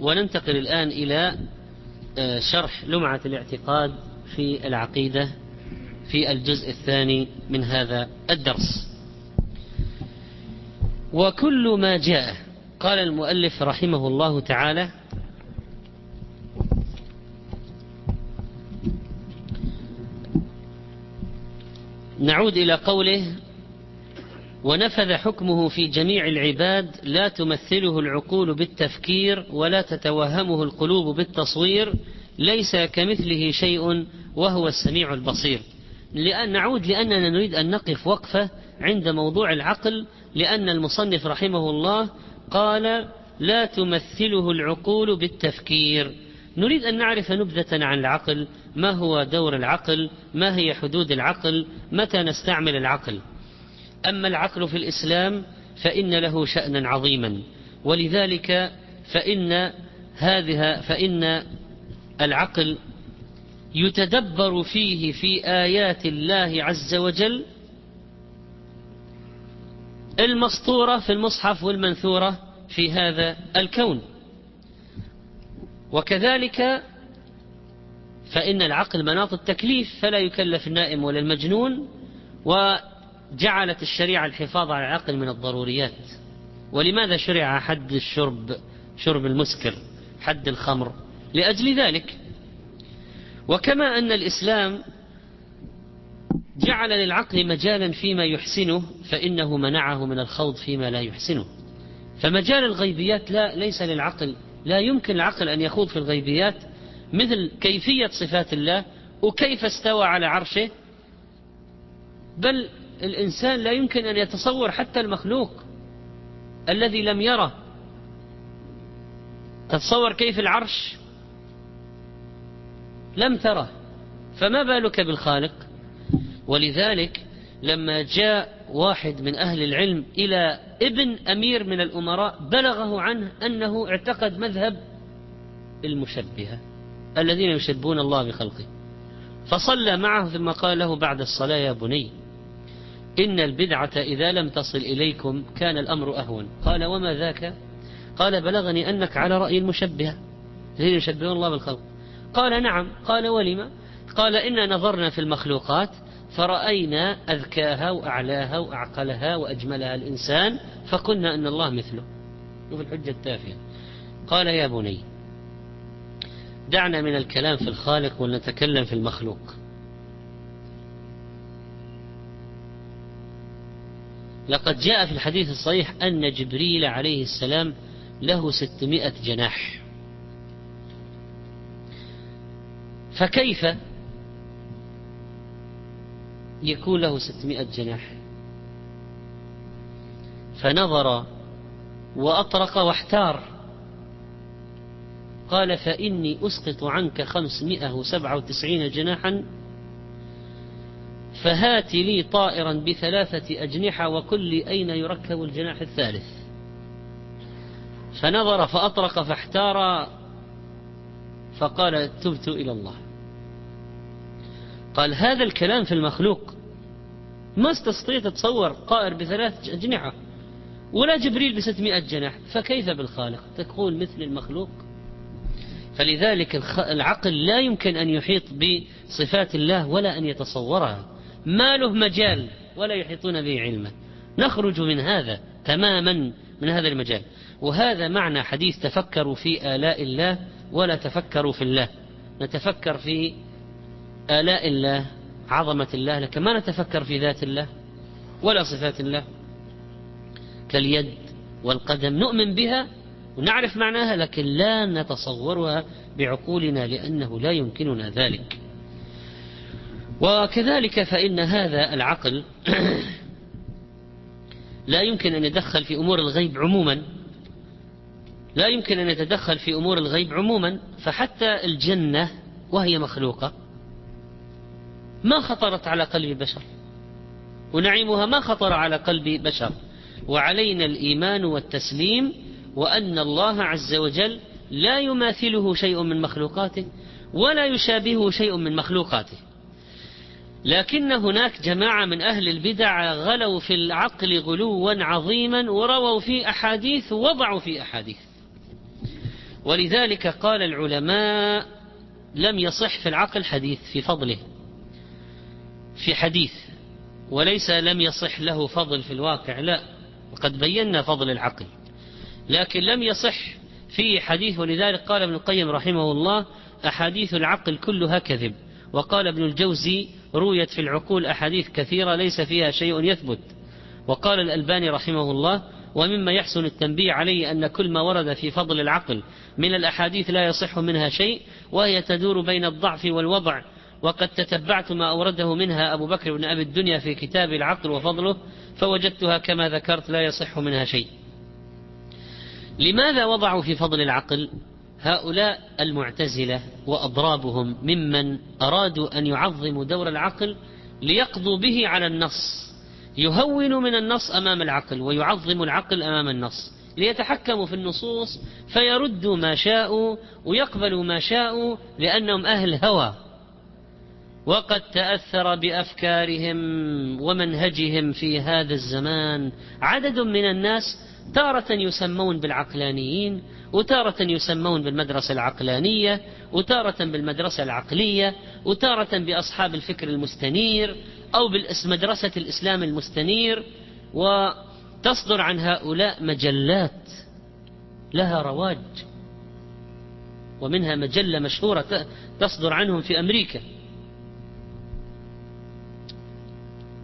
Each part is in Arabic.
وننتقل الآن إلى آه، شرح لمعة الاعتقاد في العقيدة في الجزء الثاني من هذا الدرس. وكل ما جاء قال المؤلف رحمه الله تعالى نعود إلى قوله ونفذ حكمه في جميع العباد لا تمثله العقول بالتفكير ولا تتوهمه القلوب بالتصوير ليس كمثله شيء وهو السميع البصير. لأن نعود لأننا نريد أن نقف وقفة عند موضوع العقل لأن المصنف رحمه الله قال لا تمثله العقول بالتفكير. نريد أن نعرف نبذة عن العقل ما هو دور العقل ما هي حدود العقل متى نستعمل العقل. أما العقل في الإسلام فإن له شأنا عظيما ولذلك فإن هذه فإن العقل يتدبر فيه في آيات الله عز وجل المسطورة في المصحف والمنثورة في هذا الكون. وكذلك فإن العقل مناط التكليف فلا يكلف النائم ولا المجنون وجعلت الشريعة الحفاظ على العقل من الضروريات. ولماذا شرع حد الشرب شرب المسكر حد الخمر؟ لأجل ذلك. وكما أن الإسلام جعل للعقل مجالا فيما يحسنه فإنه منعه من الخوض فيما لا يحسنه. فمجال الغيبيات لا ليس للعقل. لا يمكن العقل أن يخوض في الغيبيات مثل كيفية صفات الله وكيف استوى على عرشه. بل الإنسان لا يمكن أن يتصور حتى المخلوق الذي لم يره. تتصور كيف العرش لم تره. فما بالك بالخالق؟ ولذلك لما جاء واحد من أهل العلم إلى ابن أمير من الأمراء بلغه عنه أنه اعتقد مذهب المشبهة الذين يشبهون الله بخلقه. فصلى معه ثم قال له بعد الصلاة يا بني إن البدعة إذا لم تصل إليكم كان الأمر أهون. قال وما ذاك؟ قال بلغني أنك على رأي المشبهة. الذين يشبهون الله بالخلق. قال نعم. قال ولم؟ قال إنا نظرنا في المخلوقات فرأينا أذكاها وأعلاها وأعقلها وأجملها الإنسان فقلنا أن الله مثله. شوف الحجة التافهة. قال يا بني دعنا من الكلام في الخالق ولنتكلم في المخلوق. لقد جاء في الحديث الصحيح أن جبريل عليه السلام له ستمائة جناح. فكيف يكون له ستمائة جناح؟ فنظر وأطرق واحتار. قال فإني أسقط عنك خمسمائة وسبعة وتسعين جناحا فهات لي طائرا بثلاثة أجنحة وقل لي أين يركب الجناح الثالث. فنظر فأطرق فاحتار فقال تبت إلى الله. قال هذا الكلام في المخلوق. ما استطيع تتصور طائر بثلاث أجنحة ولا جبريل بستمائة جناح. فكيف بالخالق؟ تكون مثل المخلوق. فلذلك العقل لا يمكن أن يحيط بصفات الله ولا أن يتصورها. ما له مجال ولا يحيطون به علما. نخرج من هذا تماما من هذا المجال. وهذا معنى حديث تفكروا في آلاء الله ولا تفكروا في الله. نتفكر في آلاء الله عظمة الله لكن ما نتفكر في ذات الله ولا صفات الله. كاليد والقدم نؤمن بها ونعرف معناها لكن لا نتصورها بعقولنا لأنه لا يمكننا ذلك. وكذلك فإن هذا العقل لا يمكن أن يدخل في أمور الغيب عموما. لا يمكن أن يتدخل في أمور الغيب عموما فحتى الجنة وهي مخلوقة ما خطرت على قلب بشر ونعيمها ما خطر على قلب بشر. وعلينا الإيمان والتسليم وأن الله عز وجل لا يماثله شيء من مخلوقاته ولا يشابهه شيء من مخلوقاته. لكن هناك جماعة من أهل البدع غلوا في العقل غلوا عظيما ورووا في أحاديث ووضعوا في أحاديث. ولذلك قال العلماء لم يصح في العقل حديث في فضله في حديث وليس لم يصح له فضل في الواقع لا وقد بينا فضل العقل لكن لم يصح فيه حديث. ولذلك قال ابن القيم رحمه الله أحاديث العقل كلها كذب وقال ابن الجوزي رويت في العقول أحاديث كثيرة ليس فيها شيء يثبت. وقال الألباني رحمه الله ومما يحسن التنبيه عليه أن كل ما ورد في فضل العقل من الأحاديث لا يصح منها شيء وهي تدور بين الضعف والوضع وقد تتبعت ما أورده منها أبو بكر بن أبي الدنيا في كتاب العقل وفضله فوجدتها كما ذكرت لا يصح منها شيء. لماذا وضعوا في فضل العقل؟ هؤلاء المعتزلة وأضرابهم ممن أرادوا أن يعظموا دور العقل ليقضوا به على النص يهون من النص أمام العقل ويعظم العقل أمام النص ليتحكموا في النصوص فيردوا ما شاءوا ويقبلوا ما شاءوا لأنهم أهل هوى. وقد تأثر بأفكارهم ومنهجهم في هذا الزمان عدد من الناس تارة يسمون بالعقلانيين وتارة يسمون بالمدرسة العقلانية وتارة بالمدرسة العقلية وتارة بأصحاب الفكر المستنير أو بمدرسة الإسلام المستنير وتصدر عن هؤلاء مجلات لها رواج ومنها مجلة مشهورة تصدر عنهم في أمريكا.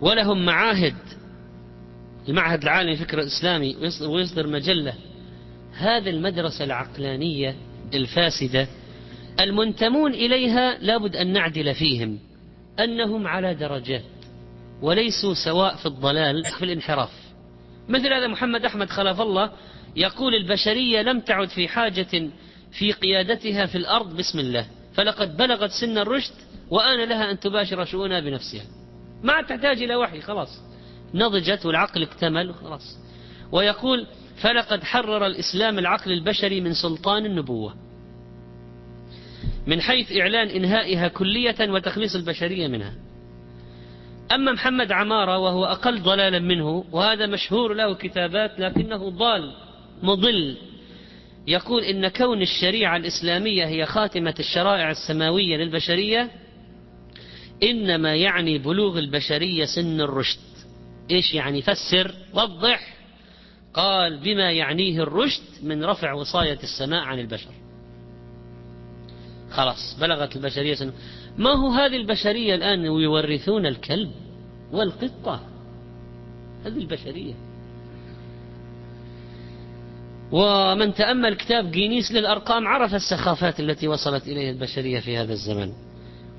ولهم معاهد المعهد العالمي للفكر الإسلامي ويصدر مجلة هذه المدرسة العقلانية الفاسدة المنتمون إليها لابد أن نعدل فيهم أنهم على درجات وليسوا سواء في الضلال في الانحراف. مثل هذا محمد أحمد خلف الله يقول البشرية لم تعد في حاجة في قيادتها في الأرض بسم الله فلقد بلغت سن الرشد وآن لها أن تباشر شؤونها بنفسها. ما تحتاج إلى وحي خلاص. نضجت والعقل اكتمل خلاص. ويقول فلقد حرر الإسلام العقل البشري من سلطان النبوة. من حيث إعلان إنهائها كلية وتخليص البشرية منها. أما محمد عمارة وهو أقل ضلالا منه وهذا مشهور له كتابات لكنه ضال مضل. يقول إن كون الشريعة الإسلامية هي خاتمة الشرائع السماوية للبشرية إنما يعني بلوغ البشرية سن الرشد. إيش يعني؟ فسر وضح. قال بما يعنيه الرشد من رفع وصاية السماء عن البشر. خلاص بلغت البشرية سنة. ما هو هذه البشرية الآن يورثون الكلب والقطة؟ هذه البشرية. ومن تأمل كتاب جينيس للأرقام عرف السخافات التي وصلت إليها البشرية في هذا الزمن.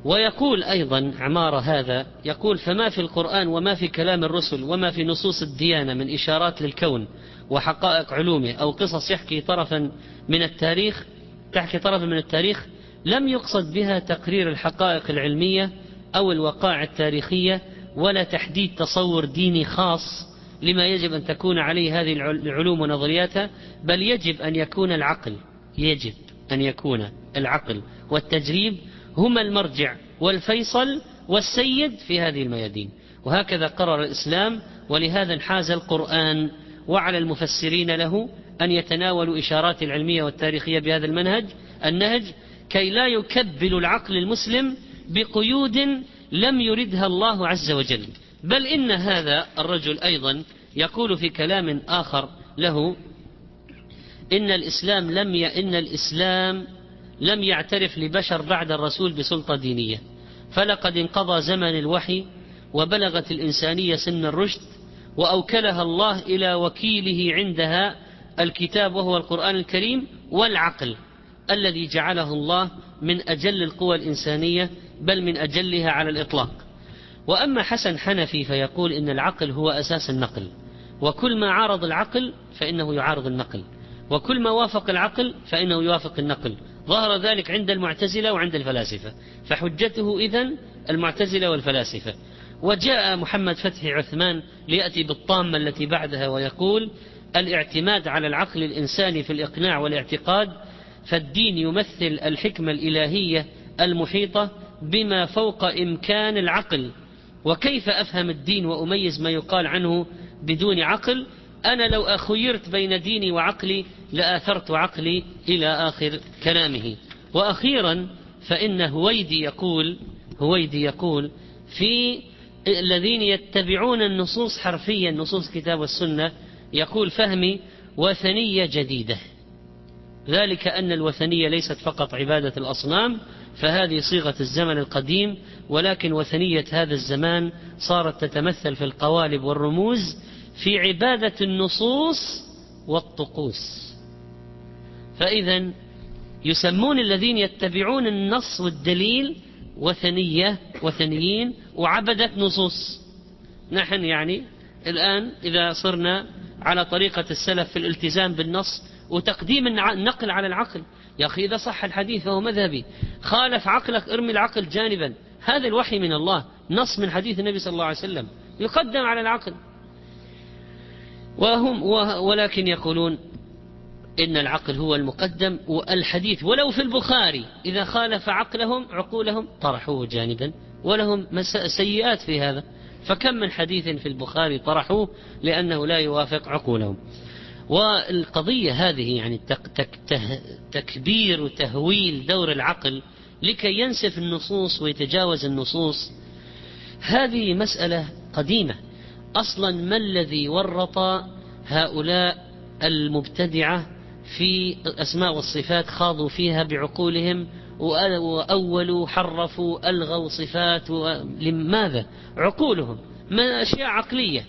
ويقول أيضا عمارة هذا يقول فما في القرآن وما في كلام الرسل وما في نصوص الديانة من إشارات للكون وحقائق علومه أو قصص يحكي طرفا من التاريخ تحكي طرفا من التاريخ لم يقصد بها تقرير الحقائق العلمية أو الوقائع التاريخية ولا تحديد تصور ديني خاص لما يجب أن تكون عليه هذه العلوم ونظرياتها بل يجب أن يكون العقل يجب أن يكون العقل والتجريب هما المرجع والفيصل والسيد في هذه الميادين. وهكذا قرر الإسلام ولهذا انحاز القرآن وعلى المفسرين له أن يتناولوا إشارات العلمية والتاريخية بهذا المنهج. النهج كي لا يكبل العقل المسلم بقيود لم يردها الله عز وجل. بل إن هذا الرجل أيضا يقول في كلام آخر له إن الإسلام لم ي... إن الإسلام لم يعترف لبشر بعد الرسول بسلطة دينية. فلقد انقضى زمن الوحي وبلغت الإنسانية سن الرشد وأوكلها الله إلى وكيله عندها الكتاب وهو القرآن الكريم والعقل الذي جعله الله من أجل القوى الإنسانية بل من أجلها على الإطلاق. وأما حسن حنفي فيقول إن العقل هو أساس النقل وكل ما عارض العقل فإنه يعارض النقل وكل ما وافق العقل فإنه يوافق النقل ظهر ذلك عند المعتزلة وعند الفلاسفة. فحجته إذن المعتزلة والفلاسفة. وجاء محمد فتحي عثمان ليأتي بالطامة التي بعدها ويقول الإعتماد على العقل الإنساني في الإقناع والاعتقاد فالدين يمثل الحكمة الإلهية المحيطة بما فوق إمكان العقل. وكيف أفهم الدين وأميز ما يقال عنه بدون عقل؟ أنا لو أخيرت بين ديني وعقلي لآثرت عقلي إلى آخر كلامه. وأخيرا فإن هويدي يقول هويدي يقول في الذين يتبعون النصوص حرفيا نصوص كتاب والسنة يقول فهمي وثنية جديدة. ذلك أن الوثنية ليست فقط عبادة الأصنام فهذه صيغة الزمن القديم ولكن وثنية هذا الزمان صارت تتمثل في القوالب والرموز في عبادة النصوص والطقوس. فإذا يسمون الذين يتبعون النص والدليل وثنية وثنيين وعبدة نصوص. نحن يعني الآن إذا صرنا على طريقة السلف في الالتزام بالنص وتقديم النقل على العقل. يا أخي إذا صح الحديث فهو مذهبي. خالف عقلك ارمي العقل جانبا. هذا الوحي من الله. نص من حديث النبي صلى الله عليه وسلم. يقدم على العقل. وهم ولكن يقولون إن العقل هو المقدم والحديث ولو في البخاري إذا خالف عقلهم عقولهم طرحوه جانبا ولهم سيئات في هذا. فكم من حديث في البخاري طرحوه لأنه لا يوافق عقولهم. والقضية هذه يعني تكبير وتهويل دور العقل لكي ينسف النصوص ويتجاوز النصوص هذه مسألة قديمة. أصلا ما الذي ورط هؤلاء المبتدعة في الأسماء والصفات خاضوا فيها بعقولهم وأولوا حرفوا ألغوا صفات لماذا؟ عقولهم. ما أشياء عقلية.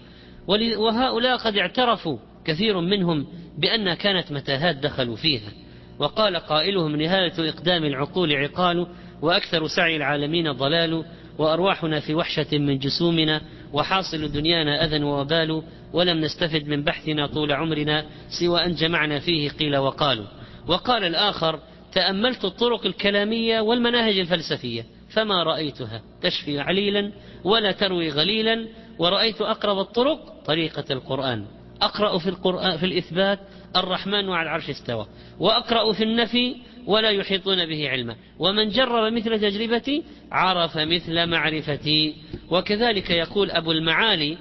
وهؤلاء قد اعترفوا كثير منهم بأنها كانت متاهات دخلوا فيها. وقال قائلهم نهاية إقدام العقول عقال وأكثر سعي العالمين ضلال وأرواحنا في وحشة من جسومنا وحاصل دنيانا أذى ووبال ولم نستفد من بحثنا طول عمرنا سوى أن جمعنا فيه قيل وقالوا. وقال الآخر تأملت الطرق الكلامية والمناهج الفلسفية فما رأيتها؟ تشفي عليلا ولا تروي غليلا ورأيت أقرب الطرق طريقة القرآن. أقرأ في القرآن في الإثبات الرحمن على العرش استوى. وأقرأ في النفي ولا يحيطون به علما. ومن جرب مثل تجربتي عرف مثل معرفتي. وكذلك يقول أبو المعالي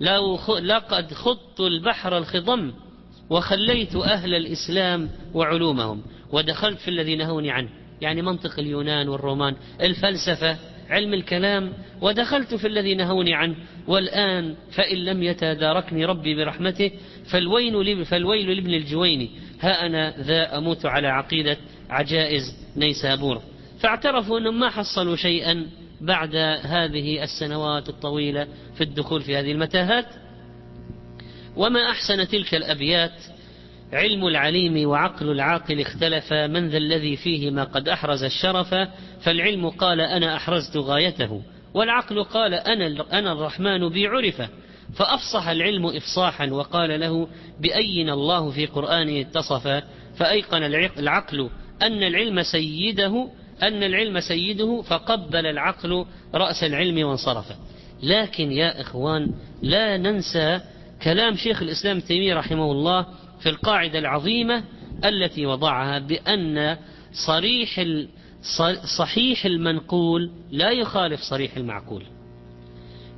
لو لقد خضت البحر الخضم وخليت أهل الإسلام وعلومهم ودخلت في الذي نهوني عنه. يعني منطق اليونان والرومان الفلسفة علم الكلام ودخلت في الذي نهوني عنه. والآن فإن لم يتداركني ربي برحمته فالويل فالويل لابن الجويني ها أنا ذا أموت على عقيدة عجائز نيسابور فاعترفوا أنهم ما حصلوا شيئا بعد هذه السنوات الطويلة في الدخول في هذه المتاهات. وما أحسن تلك الأبيات؟ علم العليم وعقل العاقل اختلفا من ذا الذي فيهما قد أحرز الشرف. فالعلم قال أنا أحرزت غايته والعقل قال أنا, أنا الرحمن بي عرف فأفصح العلم إفصاحا وقال له بأين الله في قرآنه اتصف؟ فأيقن العقل أن العلم سيده أن العلم سيده فقبل العقل رأس العلم وانصرف. لكن يا إخوان لا ننسى كلام شيخ الإسلام تيمية رحمه الله في القاعدة العظيمة التي وضعها بأن صريح صحيح المنقول لا يخالف صريح المعقول.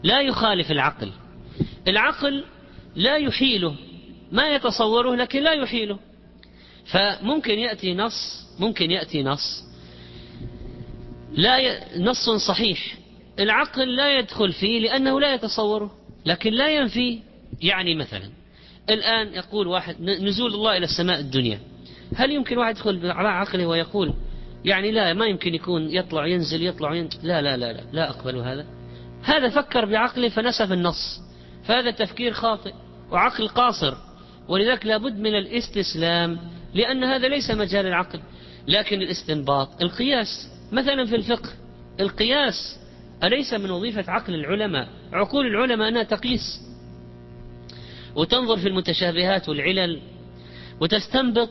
لا يخالف العقل. العقل لا يحيله ما يتصوره لكن لا يحيله. فممكن يأتي نص ممكن يأتي نص. لا ي... نص صحيح. العقل لا يدخل فيه لأنه لا يتصوره لكن لا ينفي. يعني مثلا الآن يقول واحد نزول الله إلى السماء الدنيا. هل يمكن واحد يدخل على عقله ويقول يعني لا ما يمكن يكون يطلع ينزل يطلع ينزل. لا لا لا لا, لا أقبل هذا. هذا فكر بعقله فنسف النص. فهذا تفكير خاطئ وعقل قاصر. ولذلك لابد من الاستسلام لأن هذا ليس مجال العقل لكن الاستنباط. القياس مثلا في الفقه القياس أليس من وظيفة عقل العلماء؟ عقول العلماء أنها تقيس. وتنظر في المتشابهات والعلل وتستنبط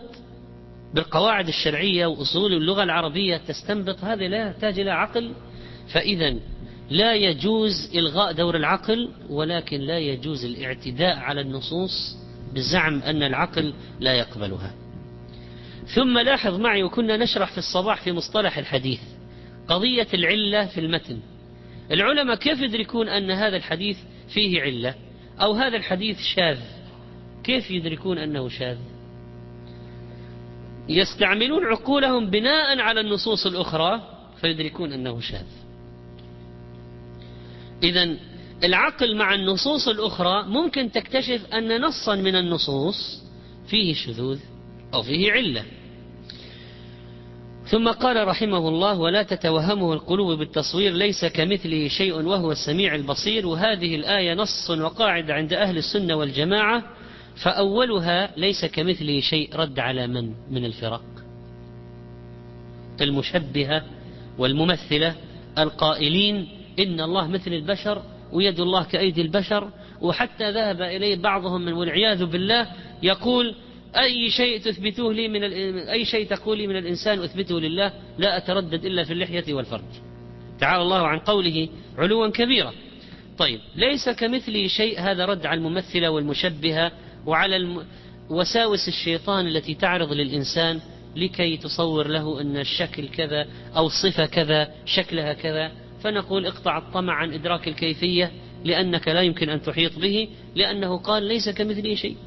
بالقواعد الشرعية وأصول اللغة العربية. تستنبط هذه لا يحتاج إلى عقل. فإذا لا يجوز إلغاء دور العقل ولكن لا يجوز الاعتداء على النصوص بزعم أن العقل لا يقبلها. ثم لاحظ معي وكنا نشرح في الصباح في مصطلح الحديث قضية العلة في المتن. العلماء كيف يدركون أن هذا الحديث فيه علة؟ أو هذا الحديث شاذ؟ كيف يدركون أنه شاذ؟ يستعملون عقولهم بناء على النصوص الأخرى فيدركون أنه شاذ. إذا العقل مع النصوص الأخرى ممكن تكتشف أن نصا من النصوص فيه شذوذ أو فيه علة. ثم قال رحمه الله ولا تتوهمه القلوب بالتصوير ليس كمثله شيء وهو السميع البصير. وهذه الآية نص وقاعدة عند أهل السنة والجماعة. فأولها ليس كمثله شيء رد على من؟ من الفرق. المشبهة والممثلة القائلين إن الله مثل البشر ويد الله كأيدي البشر وحتى ذهب إليه بعضهم من والعياذ بالله يقول أي شيء تثبتوه لي من أي شيء تقول لي من الإنسان أثبته لله لا أتردد إلا في اللحية والفرج تعالى الله عن قوله علوا كبيرا طيب ليس كمثله شيء هذا رد على الممثلة والمشبهة وعلى. وساوس الشيطان التي تعرض للإنسان لكي تصور له أن الشكل كذا أو الصفة كذا شكلها كذا فنقول اقطع الطمع عن إدراك الكيفية لأنك لا يمكن أن تحيط به لأنه قال ليس كمثله شيء.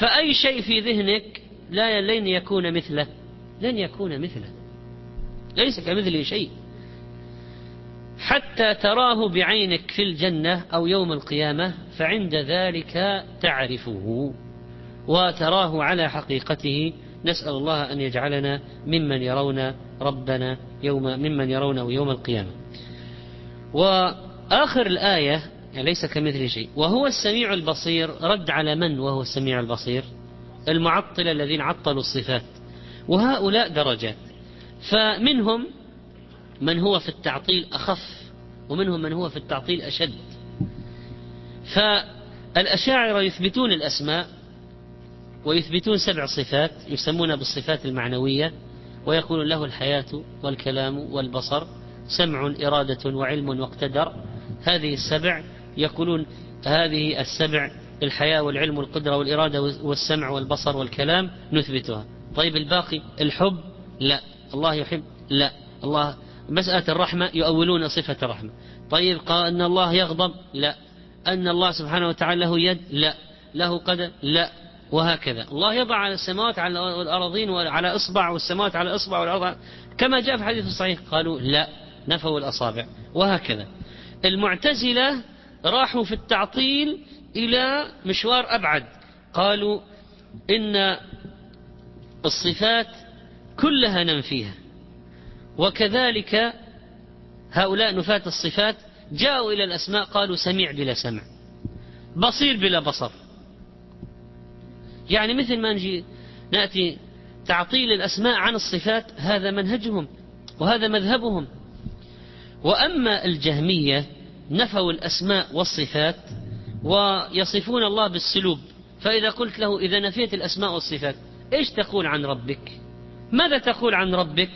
فأي شيء في ذهنك لا لن يكون مثله لن يكون مثله ليس كمثله شيء. حتى تراه بعينك في الجنة أو يوم القيامة فعند ذلك تعرفه وتراه على حقيقته. نسأل الله أن يجعلنا ممن يرون ربنا يوم ممن يرونه يوم القيامة. وآخر الآية يعني ليس كمثل شيء وهو السميع البصير رد على من وهو السميع البصير؟ المعطلة الذين عطلوا الصفات وهؤلاء درجات. فمنهم من هو في التعطيل أخف ومنهم من هو في التعطيل أشد. فالأشاعرة يثبتون الأسماء ويثبتون سبع صفات يسمونها بالصفات المعنوية ويقول له الحياة والكلام والبصر. سمع إرادة وعلم واقتدر. هذه السبع يقولون هذه السبع الحياة والعلم والقدرة والإرادة والسمع والبصر والكلام نثبتها. طيب الباقي الحب؟ لا. الله يحب؟ لا. الله مسألة الرحمة يؤولون صفة الرحمة. طيب قال أن الله يغضب؟ لا. أن الله سبحانه وتعالى له يد؟ لا. له قدم؟ لا. وهكذا. الله يضع على السماوات على الأراضين وعلى إصبع والسماوات على إصبع والأرض. كما جاء في الحديث الصحيح قالوا لا. نفوا الأصابع. وهكذا. المعتزلة راحوا في التعطيل إلى مشوار أبعد. قالوا إن الصفات كلها ننفيها وكذلك هؤلاء نفاة الصفات جاءوا إلى الأسماء قالوا سميع بلا سمع. بصير بلا بصر. يعني مثل ما نجي نأتي تعطيل الأسماء عن الصفات هذا منهجهم وهذا مذهبهم. وأما الجهمية نفوا الأسماء والصفات ويصفون الله بالسلوب فإذا قلت له إذا نفيت الأسماء والصفات إيش تقول عن ربك؟ ماذا تقول عن ربك؟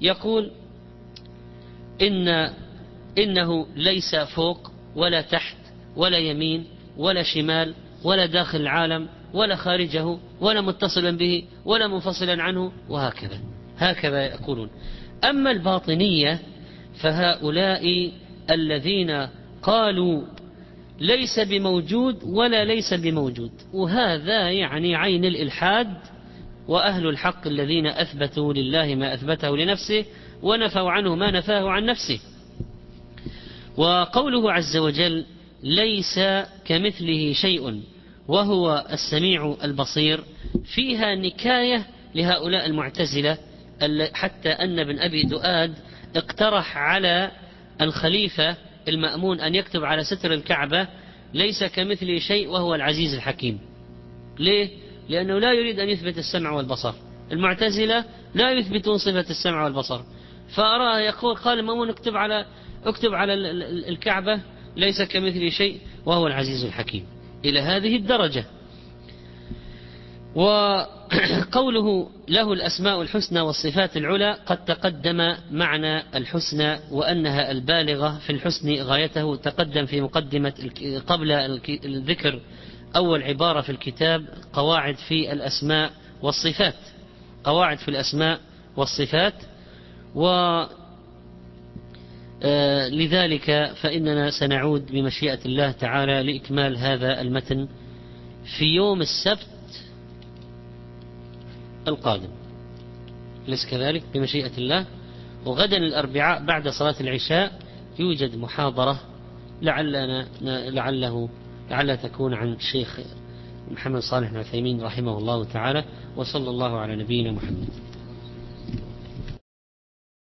يقول إن إنه ليس فوق ولا تحت ولا يمين ولا شمال ولا داخل العالم ولا خارجه ولا متصلا به ولا منفصلا عنه وهكذا هكذا يقولون. أما الباطنية فهؤلاء الذين قالوا ليس بموجود ولا ليس بموجود. وهذا يعني عين الإلحاد وأهل الحق الذين أثبتوا لله ما أثبته لنفسه ونفوا عنه ما نفاه عن نفسه. وقوله عز وجل ليس كمثله شيء وهو السميع البصير فيها نكاية لهؤلاء المعتزلة حتى أن ابن أبي دؤاد اقترح على الخليفة المأمون أن يكتب على ستر الكعبة ليس كمثله شيء وهو العزيز الحكيم. ليه؟ لأنه لا يريد أن يثبت السمع والبصر. المعتزلة لا يثبتون صفة السمع والبصر. فأرى يقول قال المأمون اكتب على اكتب على الكعبة ليس كمثله شيء وهو العزيز الحكيم. إلى هذه الدرجة. وقوله له الأسماء الحسنى والصفات العلى قد تقدم معنى الحسنى وأنها البالغة في الحسن غايته تقدم في مقدمة قبل الذكر أول عبارة في الكتاب قواعد في الأسماء والصفات قواعد في الأسماء والصفات و آه، لذلك فإننا سنعود بمشيئة الله تعالى لإكمال هذا المتن في يوم السبت القادم. أليس كذلك؟ بمشيئة الله. وغدا الأربعاء بعد صلاة العشاء يوجد محاضرة لعلنا لعله لعلها تكون عن الشيخ محمد صالح بن عثيمين رحمه الله تعالى. وصلى الله على نبينا محمد.